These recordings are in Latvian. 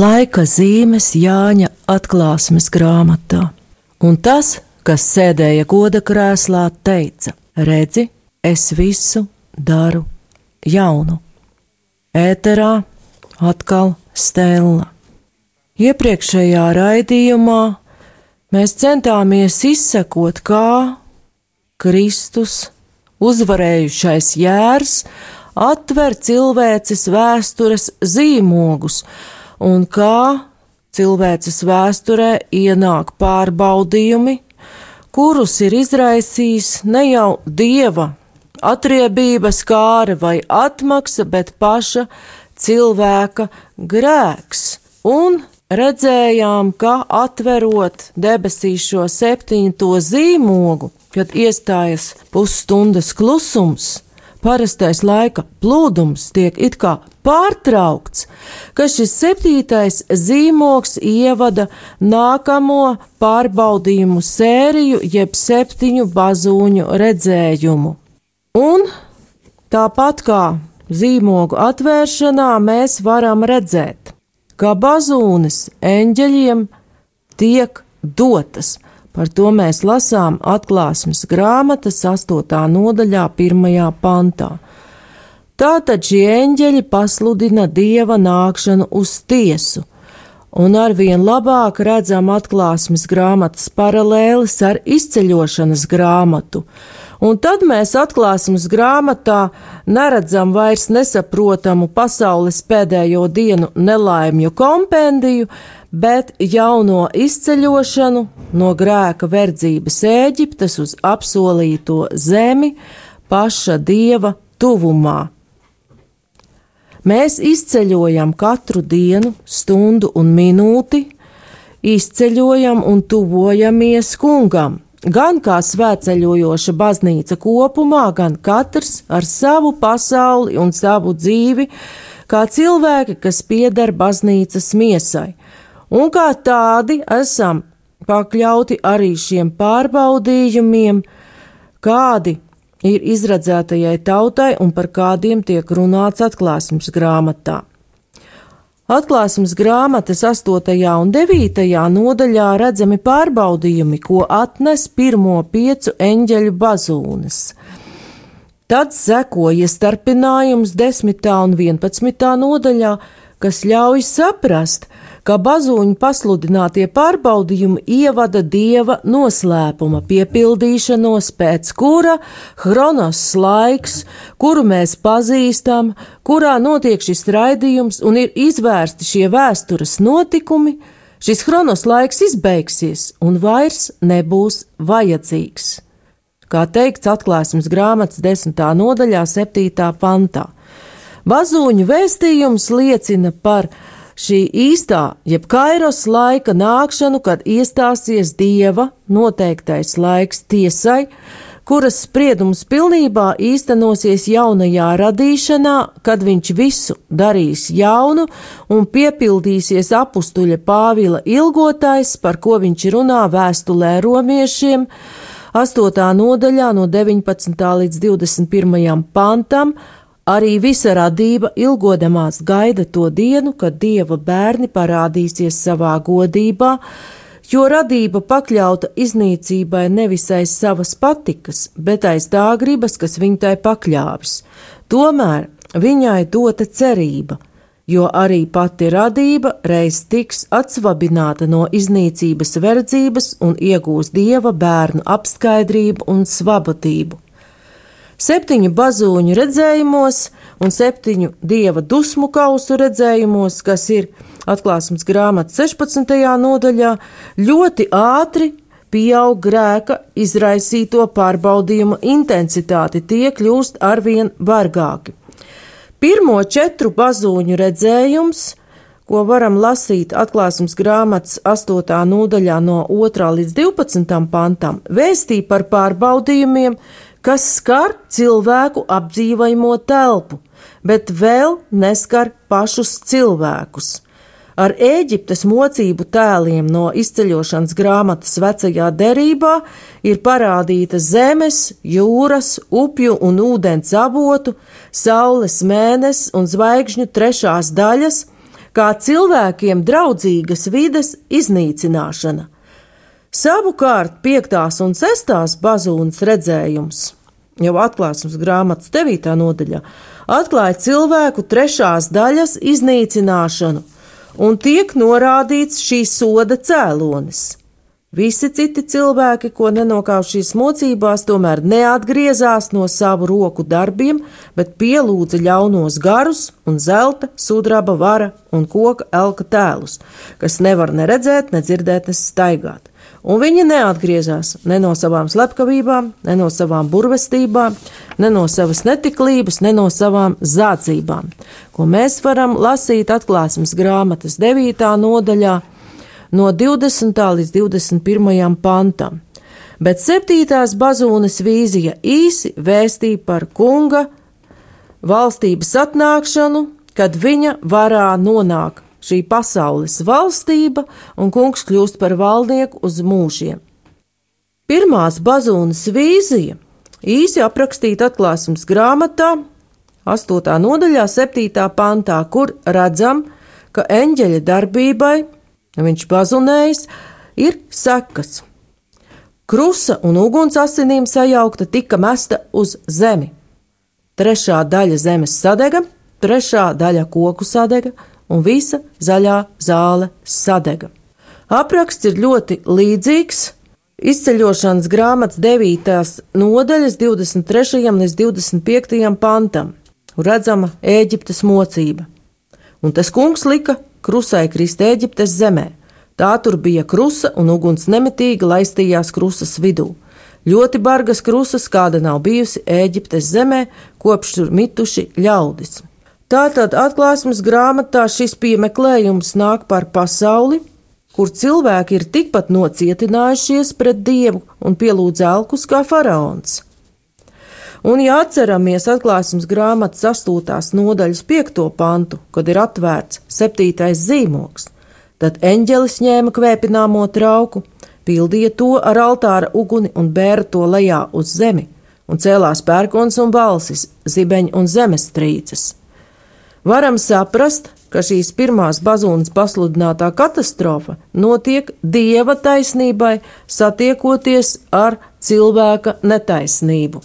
laika zīmes Jāņa atklāsmes grāmatā, un tas, kas sēdēja goda krēslā, teica: Redzi, es visu daru jaunu. Ēterā atkal stēla. Iepriekšējā raidījumā mēs centāmies izsekot, kā Kristus, uzvarējušais jērs, atver cilvēces vēstures zīmogus, un kā cilvēces vēsturē ienāk pārbaudījumi, kurus ir izraisījis ne jau dieva atriebības kāra vai atmaksa, bet paša cilvēka grēks. Un redzējām, ka atverot debesīs šo septiņto zīmogu, kad iestājas pusstundas klusums, parastais laika plūdums tiek it kā pārtraukts, ka šis septītais zīmoks ievada nākamo pārbaudījumu sēriju, jeb septiņu bazūņu redzējumu. Un tāpat kā zīmogu atvēršanā, mēs varam redzēt, ka bazūnes eņģeļiem tiek dotas. Par to mēs lasām atklāsmes grāmatas 8. nodaļā, 1. pantā. Tātad šie eņģeļi pasludina dieva nākšanu uz tiesu, un arvien labāk redzam atklāsmes grāmatas paralēlis ar izceļošanas grāmatu. Un tad mēs atklāsmes grāmatā neredzam vairs nesaprotamu pasaules pēdējo dienu nelaimju kompendiju, bet jauno izceļošanu no grēka verdzības Ēģiptes uz apsolīto zemi paša dieva tuvumā. Mēs izceļojam katru dienu, stundu un minūti, izceļojam un tuvojamies kungam, gan kā svētceļojoša baznīca kopumā, gan katrs ar savu pasauli un savu dzīvi, kā cilvēki, kas pieder baznīcas miesai, un kā tādi esam pakļauti arī šiem pārbaudījumiem, kādi ir izredzētajai tautai un par kādiem tiek runāts atklāsmes grāmatā. Atklāsmes grāmatas 8. un 9. nodaļā redzami pārbaudījumi, ko atnes pirmo piecu eņģeļu bazūnes. Tad sekoja starpinājums 10. un 11. nodaļā, kas ļauj saprast, ka bazūņu pasludinātie pārbaudījumi ievada dieva noslēpuma piepildīšanos, pēc kura Hronos laiks, kuru mēs pazīstam, kurā notiek šis raidījums un ir izvērsti šie vēstures notikumi, šis Hronos laiks izbeigsies un vairs nebūs vajadzīgs. Kā teikts atklāsmes grāmatas desmitā nodaļā, septītā pantā. Bazūņu vēstījums liecina par šī īstā, jeb kairos laika nākšanu, kad iestāsies dieva noteiktais laiks tiesai, kuras spriedums pilnībā īstenosies jaunajā radīšanā, kad viņš visu darīs jaunu un piepildīsies apustuļa Pāvila ilgotais, par ko viņš runā vēstulē romiešiem, 8. nodaļā no 19. līdz 21. pantam, Arī visa radība ilgodamās gaida to dienu, kad dieva bērni parādīsies savā godībā, jo radība pakļauta iznīcībai nevis aiz savas patikas, bet aiz tā gribas, kas viņai pakļāvis. Tomēr viņai dota cerība, jo arī pati radība reiz tiks atsvabināta no iznīcības verdzības un iegūs dieva bērnu apskaidrību un svabatību septiņu bazūņu redzējumos un septiņu dieva dusmu kausu redzējumos, kas ir atklāsmes grāmatas 16. nodaļā, ļoti ātri pieaug grēka izraisīto pārbaudījumu intensitāte, tie kļūst arvien vargāki. Pirmo četru bazūņu redzējums, ko varam lasīt atklāsmes grāmatas 8. nodaļā no 2. līdz 12. pantam, vēstī par pārbaudījumiem, kas skar cilvēku apdzīvojamo telpu, bet vēl neskar pašus cilvēkus. Ar Ēģiptes mocību tēliem no izceļošanas grāmatas vecajā derībā ir parādīta zemes, jūras, upju un ūdens avotu, saules mēnesis un zvaigžņu trešās daļas, kā cilvēkiem draudzīgas vides iznīcināšana. Savukārt, piektās un sestās bazūnas redzējums, jau atklāsmes grāmatas 9. nodaļā, atklāja cilvēku trešās daļas iznīcināšanu, un tiek norādīts šīs soda cēlonis. Visi citi cilvēki, ko nenokāv šīs mocībās, tomēr neatgriezās no savu roku darbiem, bet pielūdza ļaunos garus un zelta, sudraba vara un koka elka tēlus, kas nevar ne redzēt, ne dzirdēt, ne staigāt. Un viņi neatgriezās ne no savām slepkavībām, ne no savām burvestībām, ne no savas netiklības, ne no savām zācībām, ko mēs varam lasīt atklāsmes grāmatas 9. nodaļā no 20. līdz 21. pantam, bet septītās bazūnes vīzija īsi vēstīja par kunga valstības atnākšanu, kad viņa varā nonāk šī pasaules valstība un kungs kļūst par valdnieku uz mūžiem. Pirmās bazūnes vīzija īsi aprakstīta atklāsmes grāmatā, 8. nodaļā, 7. pantā, kur redzam, ka eņģeļa darbībai viņš bazunējis, ir sekas. Krusa un uguns asinīm sajaukta tika mesta uz zemi. Trešā daļa zemes sadega, trešā daļa koku sadega un visa zaļā zāle sadega. Apraksts ir ļoti līdzīgs izceļošanas grāmatas 9. nodaļas 23. līdz 25. pantam, redzama Ēģiptes mocība. Un tas kungs lika krusai krist Eģiptes zemē. Tā tur bija krusa un uguns nemitīgi laistījās krusas vidū. Ļoti bargas krusas, kāda nav bijusi Eģiptes zemē, kopš tur mituši ļaudis. Tātad atklāsmes grāmatā šis piemeklējums nāk par pasauli, kur cilvēki ir tikpat nocietinājušies pret dievu un pielūdz elkus kā faraons. Un, ja atceramies atklāsmes grāmatas 8. nodaļas 5. pantu, kad ir atvērts septītais zīmoks, tad eņģelis ņēma kvēpināmo trauku, pildīja to ar altāra uguni un bēra to lejā uz zemi, un cēlās pērkons un balsis, zibeņi un zemestrīces. Varam saprast, ka šīs pirmās bazūnas pasludinātā katastrofa notiek dieva taisnībai, satiekoties ar cilvēka netaisnību.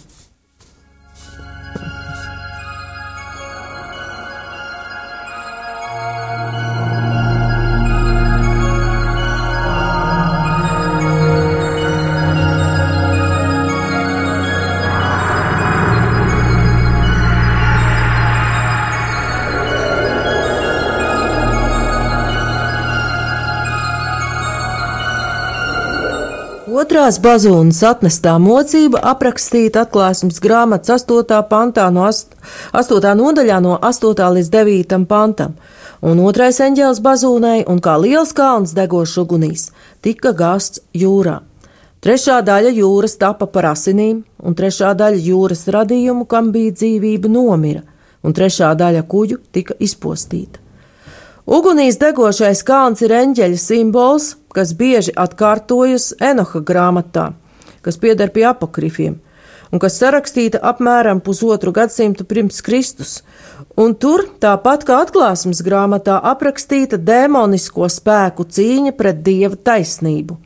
Otrās bazūnas atnestā mocība aprakstīta atklāsmes grāmatas 8. pantā no 8. nodaļā no 8. līdz 9. pantam, un otrais eņģēlis bazūnai un kā liels kalns degošs ugunīs tika gāsts jūrā. Trešā daļa jūras tapa par asinīm, un trešā daļa jūras radījumu, kam bija dzīvība, nomira, un trešā daļa kuģu tika izpostīta. Ugunīs degošais kalns ir eņģeļa simbols, kas bieži atkārtojas Enoha grāmatā, kas pieder pie apakrifiem, un kas sarakstīta apmēram pusotru gadsimtu pirms Kristus, un tur, tāpat kā atklāsmes grāmatā, aprakstīta demonisko spēku cīņa pret dieva taisnību.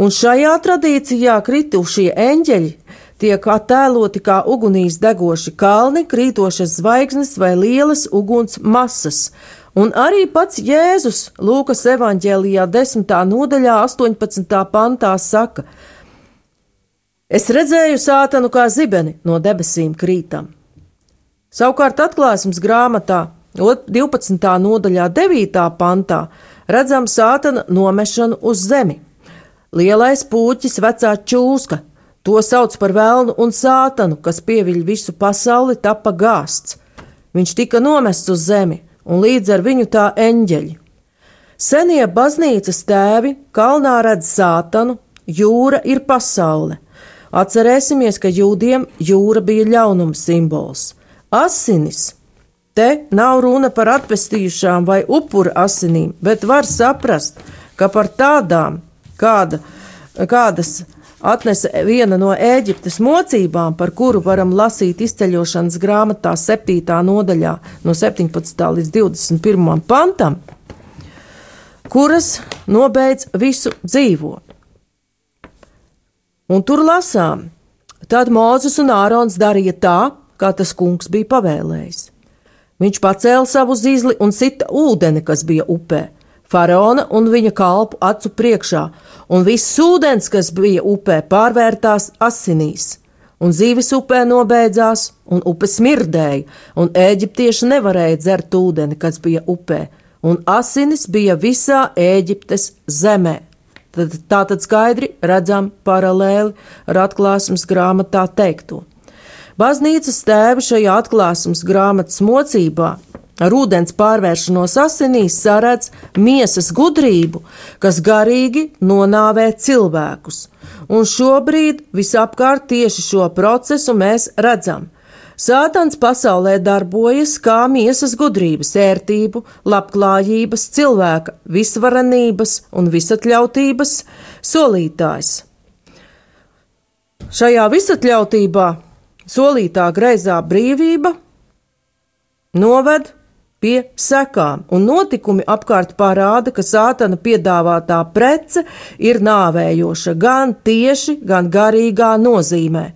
Un šajā tradīcijā kritušie eņģeļi tiek attēloti kā ugunīs degoši kalni, krītošas zvaigznes vai lielas uguns masas, Un arī pats Jēzus Lūkas evanģēlijā 10. nodaļā 18. pantā saka: Es redzēju sātanu kā zibeni no debesīm krītam. Savukārt atklāsmes grāmatā 12. nodaļā 9. pantā redzam sātana nomešanu uz zemi. Lielais pūķis, vecā čūska, to sauc par velnu un sātanu, kas pieviļ visu pasauli, tapa gāsts. Viņš tika nomests uz zemi, un līdz ar viņu tā eņģeļi. Senie baznīcas tēvi kalnā redz sātanu, jūra ir pasaule. Atcerēsimies, ka jūdiem jūra bija ļaunuma simbols. Asinis. Te nav runa par atpestījušām vai upura asinīm, bet var saprast, ka par tādām, kāda, kādas atnesa viena no Ēģiptes mocībām, par kuru varam lasīt izceļošanas grāmatā 7. nodaļā no 17. līdz 21. pantam, kuras nobeidz visu dzīvo. Un tur lasām, tad Mozus un Ārons darīja tā, kā tas kungs bija pavēlējis. Viņš pacēla savu zīzli un sita ūdeni, kas bija upē, faraona un viņa kalpu acu priekšā, un viss ūdens, kas bija upē, pārvērtās asinīs, un zīves upē nobeidzās, un upe smirdēja, un eģiptieši nevarēja dzert ūdeni, kas bija upē, un asinis bija visā Ēģiptes zemē. Tad, tā tad skaidri redzam paralēli ar atklāsmes grāmatā teikto. Baznīcas tēvi šajā atklāsmes grāmatas mocībā ar ūdens pārvēršanos asinīs saredz miesas gudrību, kas garīgi nonāvē cilvēkus. Un šobrīd visapkārt tieši šo procesu mēs redzam. Sātans pasaulē darbojas kā miesas gudrības, ērtību, labklājības, cilvēka visvarenības un visatļautības solītājs. Šajā visatļautībā solītā greizā brīvība noved pie sekām, un notikumi apkārt parāda, ka sātana piedāvātā prece ir nāvējoša gan tieši, gan garīgā nozīmē.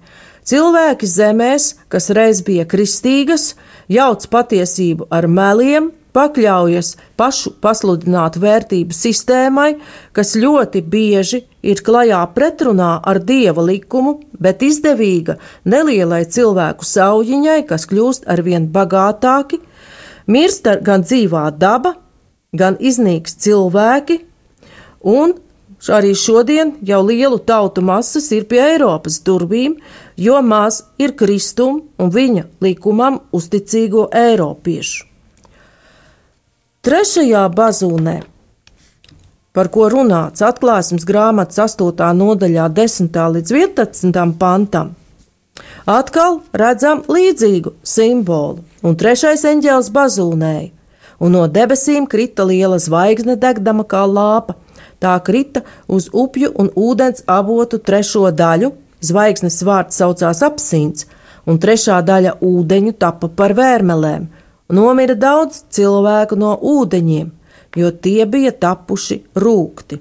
Cilvēki zemēs, kas reiz bija kristīgas, jauc patiesību ar meliem, pakļaujas pašu pasludinātu vērtību sistēmai, kas ļoti bieži ir klajā pretrunā ar dieva likumu, bet izdevīga nelielai cilvēku saujiņai, kas kļūst arvien bagātāki, Mirst gan dzīvā daba, gan iznīks cilvēki, un arī šodien jau lielu tautu masas ir pie Eiropas durvīm, jo maz ir kristum un viņa likumam uzticīgo eiropiešu. Trešajā bazūnē, par ko runāts atklāsmes grāmatas 8. nodaļā, 10. līdz 11. pantam, Atkal redzam līdzīgu simbolu, un trešais eņģēlis bazūnēja, un no debesīm krita liela zvaigzne degdama kā lāpa. Tā krita uz upju un ūdens avotu trešo daļu, zvaigznes vārds saucās apsīns, un trešā daļa ūdeņu tapa par vērmelēm. Nomira daudz cilvēku no ūdeņiem, jo tie bija tapuši rūkti.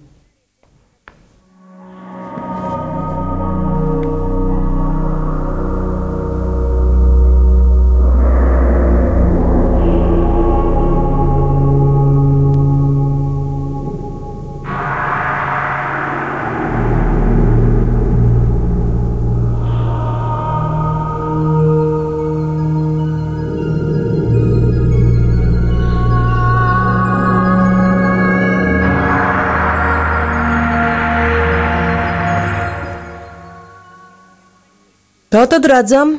Tā tad redzam,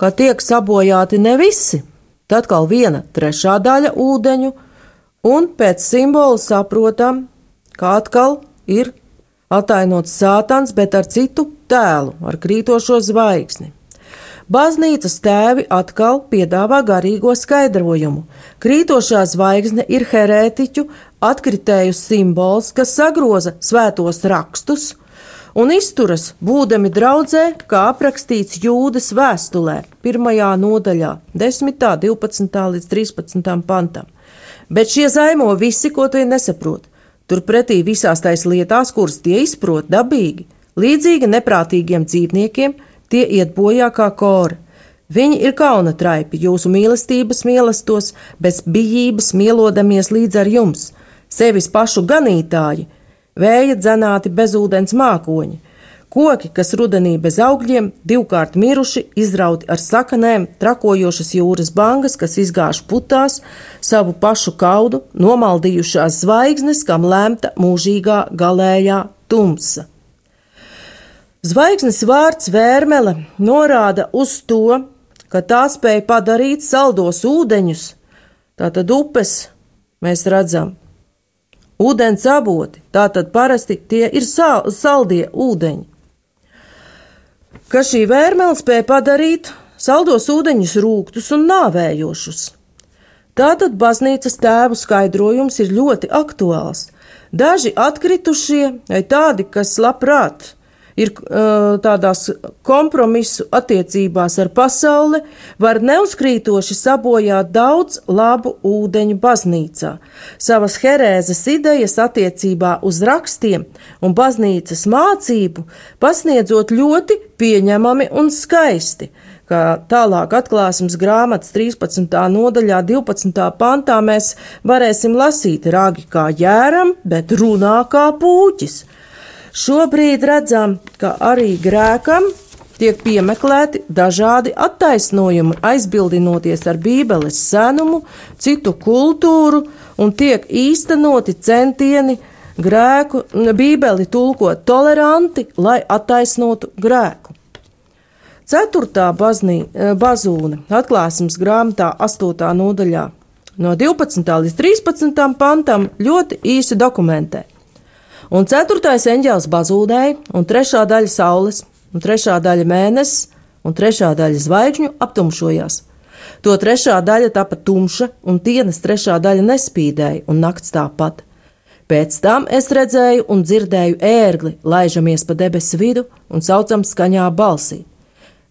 ka tiek sabojāti ne visi. Tad atkal viena trešā daļa ūdeņu, un pēc simbola saprotam, ka atkal ir atainots sātans, bet ar citu tēlu, ar krītošo zvaigzni. Baznīcas tēvi atkal piedāvā garīgo skaidrojumu. Krītošā zvaigzne ir herētiķu atkritēju simbols, kas sagroza svētos rakstus un izturas, būdami draudzē, kā aprakstīts jūdas vēstulē, pirmajā nodaļā, 10, 12 līdz 13 pantam. Bet šie zaimo visi, ko tie nesaprot. Turpretī visās tais lietās, kuras tie izprot dabīgi, līdzīgi neprātīgiem dzīvniekiem, tie iet bojā kā kora. Viņi ir kauna traipi, jūsu mīlestības mīlestos, bez bijības mielodamies līdz ar jums, sevis pašu ganītāji, vēja dzenāti bezūdens mākoņi, koki, kas rudenī bez augļiem, divkārt miruši, izrauti ar sakanēm, trakojošas jūras bangas, kas izgāž putās, savu pašu kaudu, nomaldījušās zvaigznes, kam lemta mūžīgā galējā tumsa. Zvaigznes vārds vērmele norāda uz to, ka tā spēja padarīt saldos ūdeņus, tātad upes mēs redzam, Ūdens avoti, tātad parasti tie ir sal saldie ūdeņi. Ka šī vērmele spēja padarīt saldos ūdeņus rūktus un nāvējošus. Tātad baznīcas tēvu skaidrojums ir ļoti aktuāls. Daži atkritušie, vai tādi, kas labprāt ir uh, tādās kompromisu attiecībās ar pasauli, var neuzkrītoši sabojāt daudz labu ūdeņu baznīcā. Savas herēzes idejas attiecībā uz rakstiem un baznīcas mācību pasniedzot ļoti pieņemami un skaisti kā tālāk atklāsmes grāmatas 13. nodaļā, 12. pantā mēs varēsim lasīt ragi kā jēram, bet runā kā pūķis. Šobrīd redzam, ka arī grēkam tiek piemeklēti dažādi attaisnojumi, aizbildinoties ar Bībeles senumu, citu kultūru, un tiek īstenoti centieni grēku, Bībeli tulkot toleranti, lai attaisnotu grēku. Ceturtā baznī, bazūne atklāsmes grāmatā 8. nodaļā no 12. līdz 13. pantam ļoti īsi dokumentē. Un ceturtais eņģēlis bazūdēja, un trešā daļa saules, un trešā daļa mēnesis, un trešā daļa zvaigžņu aptumšojās. To trešā daļa tapa tumša, un dienas trešā daļa nespīdēja, un nakts tāpat. Pēc tam es redzēju un dzirdēju ērgli, laižamies pa debesu vidu un saucam skaņā balsī.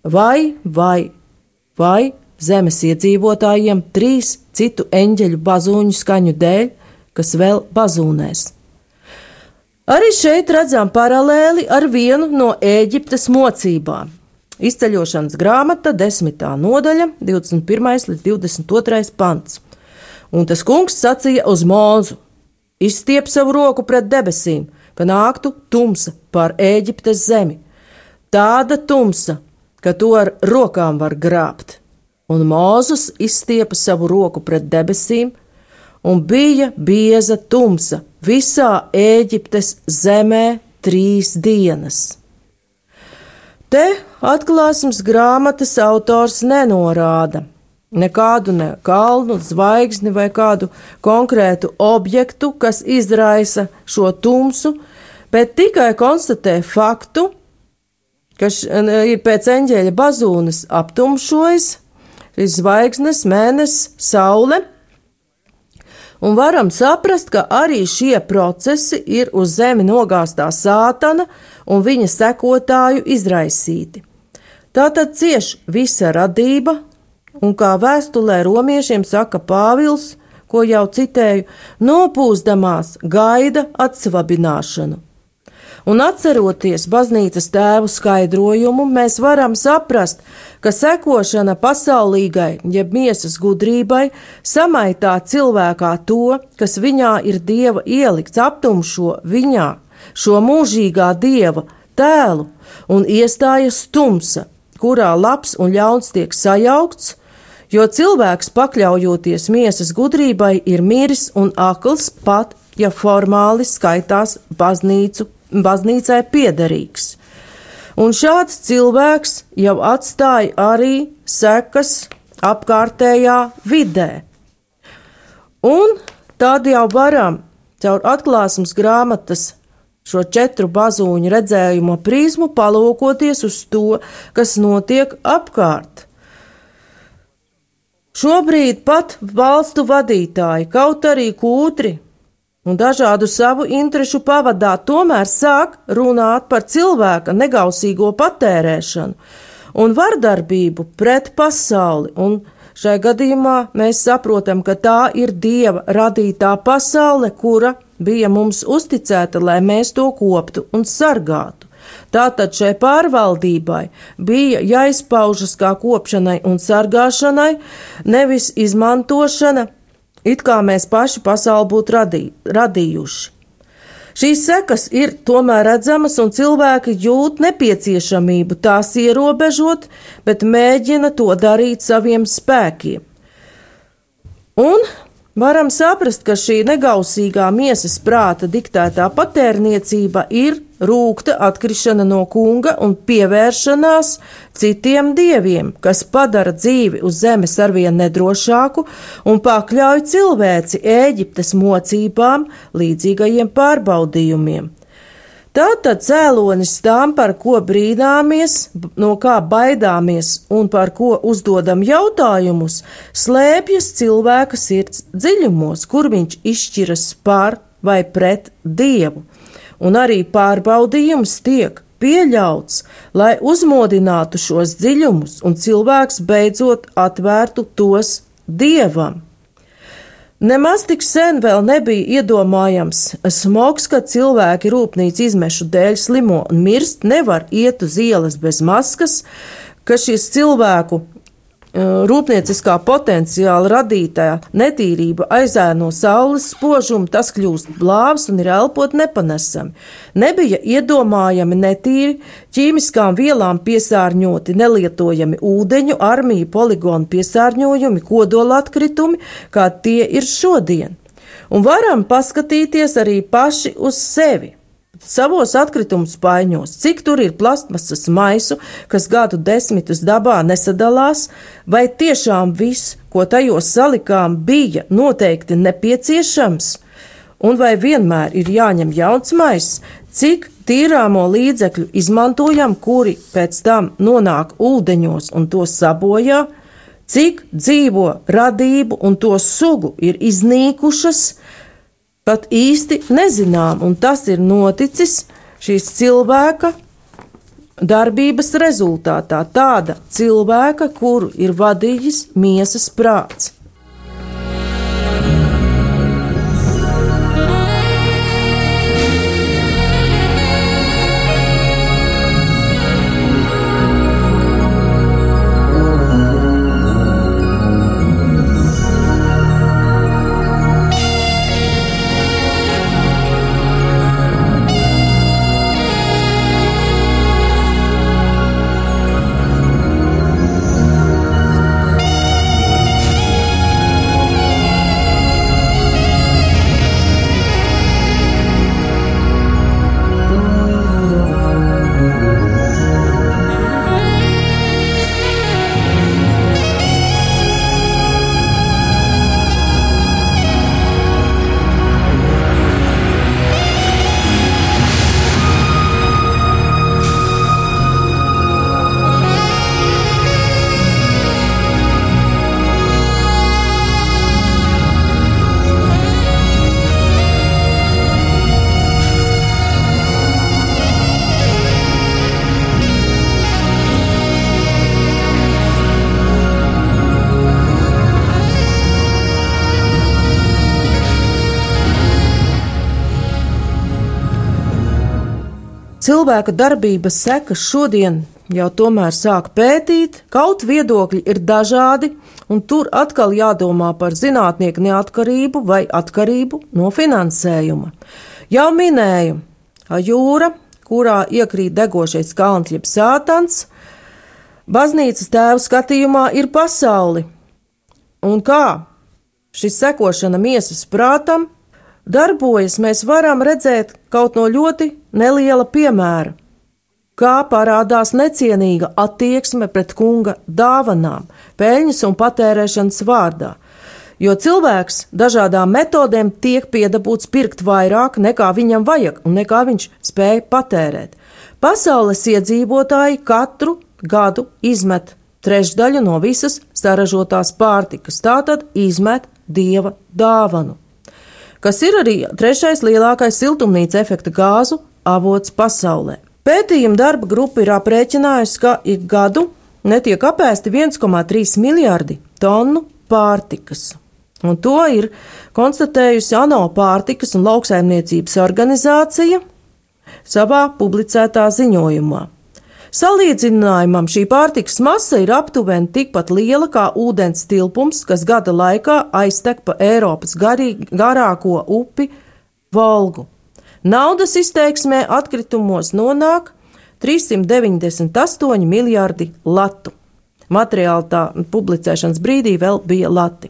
Vai, vai, vai zemes iedzīvotājiem trīs citu eņģeļu bazūņu skaņu dēļ, kas vēl bazūnēs? Arī šeit redzam paralēli ar vienu no Ēģiptes mocībām. Izceļošanas grāmata, 10. nodaļa, 21. līdz 22. pants. Un tas kungs sacīja uz mūzu: Izstiep savu roku pret debesīm, ka nāktu tumsa pār Ēģiptes zemi. Tāda tumsa, ka to ar rokām var grābt. Un Mūzus izstiepa savu roku pret debesīm, un bija bieza tumsa visā Ēģiptes zemē trīs dienas. Te atklāsmes grāmatas autors nenorāda nekādu ne kalnu, zvaigzni vai kādu konkrētu objektu, kas izraisa šo tumsu, bet tikai konstatē faktu, ka ir pēc eņģeļa bazūnes aptumšojis šīs zvaigznes, mēnesis, saule un varam saprast, ka arī šie procesi ir uz zemi nogāztā sātana un viņa sekotāju izraisīti. Tātad cieš visa radība, un kā vēstulē romiešiem saka Pāvils, ko jau citēju, nopūstamās gaida atsvabināšanu. Un atceroties baznīcas tēvu skaidrojumu, mēs varam saprast, ka sekošana pasaulīgai, jeb miesas gudrībai, samaitā cilvēkā to, kas viņā ir dieva ielikts, aptumšo viņā šo mūžīgā dieva tēlu un iestājas tumsa, kurā labs un ļauns tiek sajaukts, jo cilvēks pakļaujoties miesas gudrībai ir miris un akls pat, ja formāli skaitās baznīcu baznīcai piederīgs. Un šāds cilvēks jau atstāja arī sekas apkārtējā vidē. Un tad jau varam caur atklāsmes grāmatas šo četru bazūņu redzējumu prizmu palūkoties uz to, kas notiek apkārt. Šobrīd pat valstu vadītāji, kaut arī kūtri un dažādu savu interešu pavadā tomēr sāk runāt par cilvēka negausīgo patērēšanu un vardarbību pret pasauli, un šai gadījumā mēs saprotam, ka tā ir Dieva radītā pasaule, kura bija mums uzticēta, lai mēs to koptu un sargātu. Tātad šai pārvaldībai bija jāizpaužas kā kopšanai un sargāšanai, nevis izmantošana it kā mēs paši pasauli būtu radī, radījuši. Šīs sekas ir tomēr redzamas, un cilvēki jūt nepieciešamību tās ierobežot, bet mēģina to darīt saviem spēkiem. Un Varam saprast, ka šī negausīgā miesas prāta diktētā patērniecība ir rūkta atkrišana no kunga un pievēršanās citiem dieviem, kas padara dzīvi uz zemes arvien nedrošāku un pakļauj cilvēci Ēģiptes mocībām, līdzīgajiem pārbaudījumiem. Tātad cēlonis tam, par ko brīnāmies, no kā baidāmies un par ko uzdodam jautājumus, slēpjas cilvēka sirds dziļumos, kur viņš izšķiras par vai pret dievu. Un arī pārbaudījums tiek pieļauts, lai uzmodinātu šos dziļumus un cilvēks beidzot atvērtu tos dievam. Nemaz tik sen vēl nebija iedomājams smogs, ka cilvēki rūpnīcu izmešu dēļ slimo un mirst, nevar iet uz ielas bez maskas, ka šis cilvēku rūpnieciskā potenciāla radītā netīrība aizēno saules spožumu, tas kļūst blāvs un ir elpot nepanesami. Nebija iedomājami netīri, ķīmiskām vielām piesārņoti, nelietojami ūdeņu, armiju, poligonu piesārņojumi, kodola atkritumi, kā tie ir šodien. Un varam paskatīties arī paši uz sevi savos atkritumu spaiņos, cik tur ir plastmasas maisu, kas gadu desmitus dabā nesadalās, vai tiešām viss, ko tajos salikām, bija noteikti nepieciešams, un vai vienmēr ir jāņem jauns maiss, cik tīrāmo līdzekļu izmantojam, kuri pēc tam nonāk ūdeņos un tos sabojā, cik dzīvo radību un to sugu ir iznīkušas, pat īsti nezinām, un tas ir noticis šīs cilvēka darbības rezultātā. Tāda cilvēka, kuru ir vadījis miesas prāts. Cilvēka darbības sekas šodien jau tomēr sāk pētīt, kaut viedokļi ir dažādi, un tur atkal jādomā par zinātnieku neatkarību vai atkarību no finansējuma. Jau minēju, jūra, kurā iekrīt degošais kalns jeb sātans, baznīcas tēvu skatījumā ir pasauli. Un kā šis sekošana miesas prātam darbojas, mēs varam redzēt kaut no ļoti neliela piemēra. Kā parādās necienīga attieksme pret kunga dāvanām, peļņas un patērēšanas vārdā, jo cilvēks dažādām metodēm tiek piedabūts pirkt vairāk nekā viņam vajag un nekā viņš spēj patērēt. Pasaules iedzīvotāji katru gadu izmet trešdaļu no visas saražotās pārtikas, tātad izmet dieva dāvanu kas ir arī trešais lielākais siltumnīca efekta gāzu avots pasaulē. Pētījuma darba grupa ir aprēķinājusi, ka ik gadu netiek apēsti 1,3 miljardi tonu pārtikas. Un to ir konstatējusi ANO pārtikas un lauksaimniecības organizācija savā publicētā ziņojumā. Salīdzinājumam šī pārtikas masa ir aptuveni tikpat liela kā ūdens tilpums, kas gada laikā aiztek pa Eiropas garī, garāko upi Volgu. Naudas izteiksmē atkritumos nonāk 398 miljardi latu. Materiāli tā publicēšanas brīdī vēl bija lati.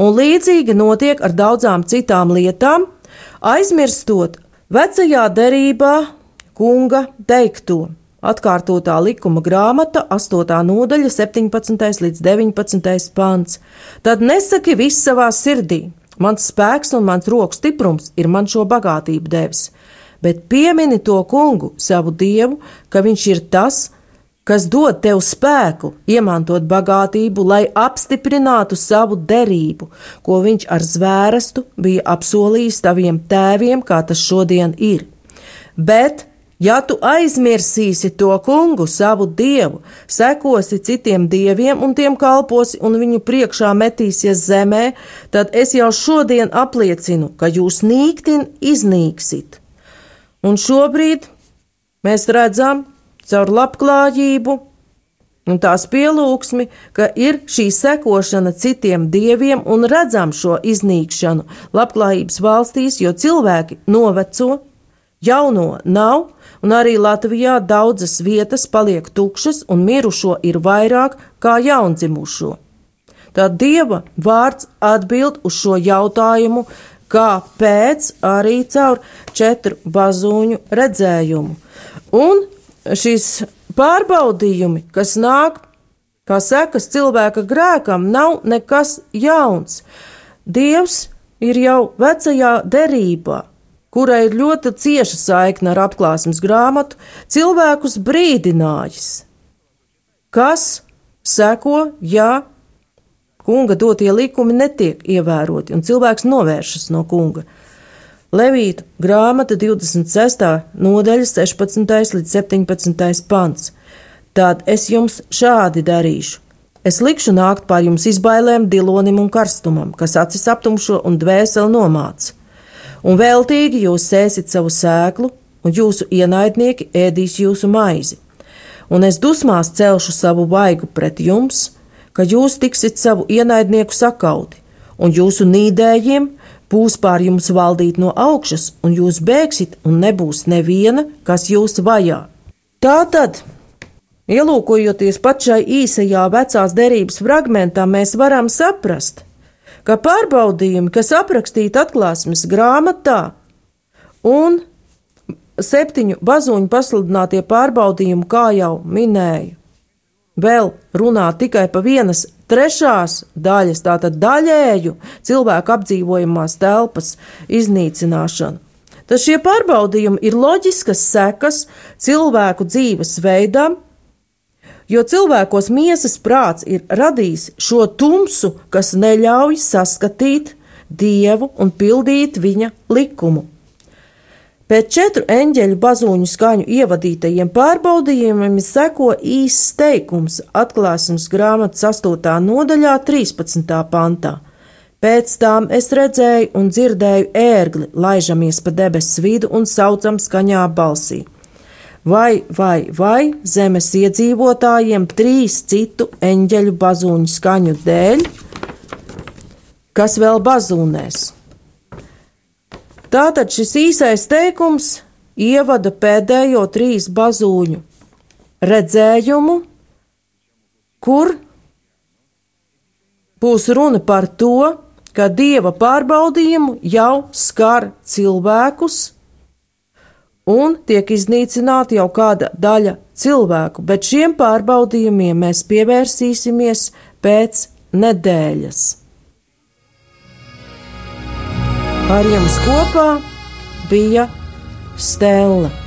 Un līdzīgi notiek ar daudzām citām lietām, aizmirstot vecajā derībā kunga teikto. Atkārtotā likuma grāmata, 8. nodaļa, 17. līdz 19. pants. Tad nesaki viss savā sirdī. Mans spēks un mans rokas stiprums ir man šo bagātību devis, bet piemini to kungu, savu dievu, ka viņš ir tas, kas dod tev spēku, iemantot bagātību, lai apstiprinātu savu derību, ko viņš ar zvērestu bija apsolījis taviem tēviem, kā tas šodien ir. Bet Ja tu aizmirsīsi to kungu, savu dievu, sekosi citiem dieviem un tiem kalposi un viņu priekšā metīsies zemē, tad es jau šodien apliecinu, ka jūs nīktin iznīksit. Un šobrīd mēs redzam caur labklājību un tās pielūgsmi, ka ir šī sekošana citiem dieviem un redzam šo iznīkšanu labklājības valstīs, jo cilvēki noveco, jauno nav, un arī Latvijā daudzas vietas paliek tukšas un mirušo ir vairāk kā jaundzimušo. Tad Dieva vārds atbild uz šo jautājumu, kāpēc arī caur četru bazuņu redzējumu. Un šis pārbaudījumi, kas nāk kā sekas cilvēka grēkam, nav nekas jauns. Dievs ir jau vecajā derībā kurai ir ļoti cieša saikne ar atklāsmes grāmatu, cilvēkus brīdinājis, kas seko, ja kunga dotie likumi netiek ievēroti un cilvēks novēršas no kunga. Levītu grāmata 26. nodaļa 16. līdz 17. pants. Tad es jums šādi darīšu. Es likšu nākt pār jums izbailēm, dilonim un karstumam, kas acis aptumšo un dvēseli nomāca un veltīgi jūs sēsit savu sēklu, un jūsu ienaidnieki ēdīs jūsu maizi. Un es dusmās celšu savu vaigu pret jums, ka jūs tiksit savu ienaidnieku sakauti, un jūsu nīdējiem būs pār jums valdīt no augšas, un jūs bēgsit, un nebūs neviena, kas jūs vajā. Tā tad, ielūkojoties pat šai īsajā vecās derības fragmentā, mēs varam saprast, ka pārbaudījumi, kas aprakstīti atklāsmes grāmatā, un septiņu bazuņu pasludinātie pārbaudījumi, kā jau minēju, vēl runā tikai pa vienas trešās daļas, tātad daļēju cilvēku apdzīvojamās telpas iznīcināšanu. Tad šie pārbaudījumi ir loģiskas sekas cilvēku dzīves veidam, jo cilvēkos miesas prāts ir radījis šo tumsu, kas neļauj saskatīt dievu un pildīt viņa likumu. Pēc četru eņģeļu bazūņu skaņu ievadītajiem pārbaudījumiem seko īsts teikums atklāsmes grāmatas 8. nodaļā, 13. pantā. Pēc tām es redzēju un dzirdēju ērgli, laižamies pa debesu vidu un saucam skaņā balsī vai, vai, vai zemes iedzīvotājiem trīs citu eņģeļu bazūņu skaņu dēļ, kas vēl bazūnēs. Tātad šis īsais teikums ievada pēdējo trīs bazūņu redzējumu, kur būs runa par to, ka dieva pārbaudījumu jau skar cilvēkus, un tiek iznīcināta jau kāda daļa cilvēku, bet šiem pārbaudījumiem mēs pievērsīsimies pēc nedēļas. Ar jums kopā bija Stela.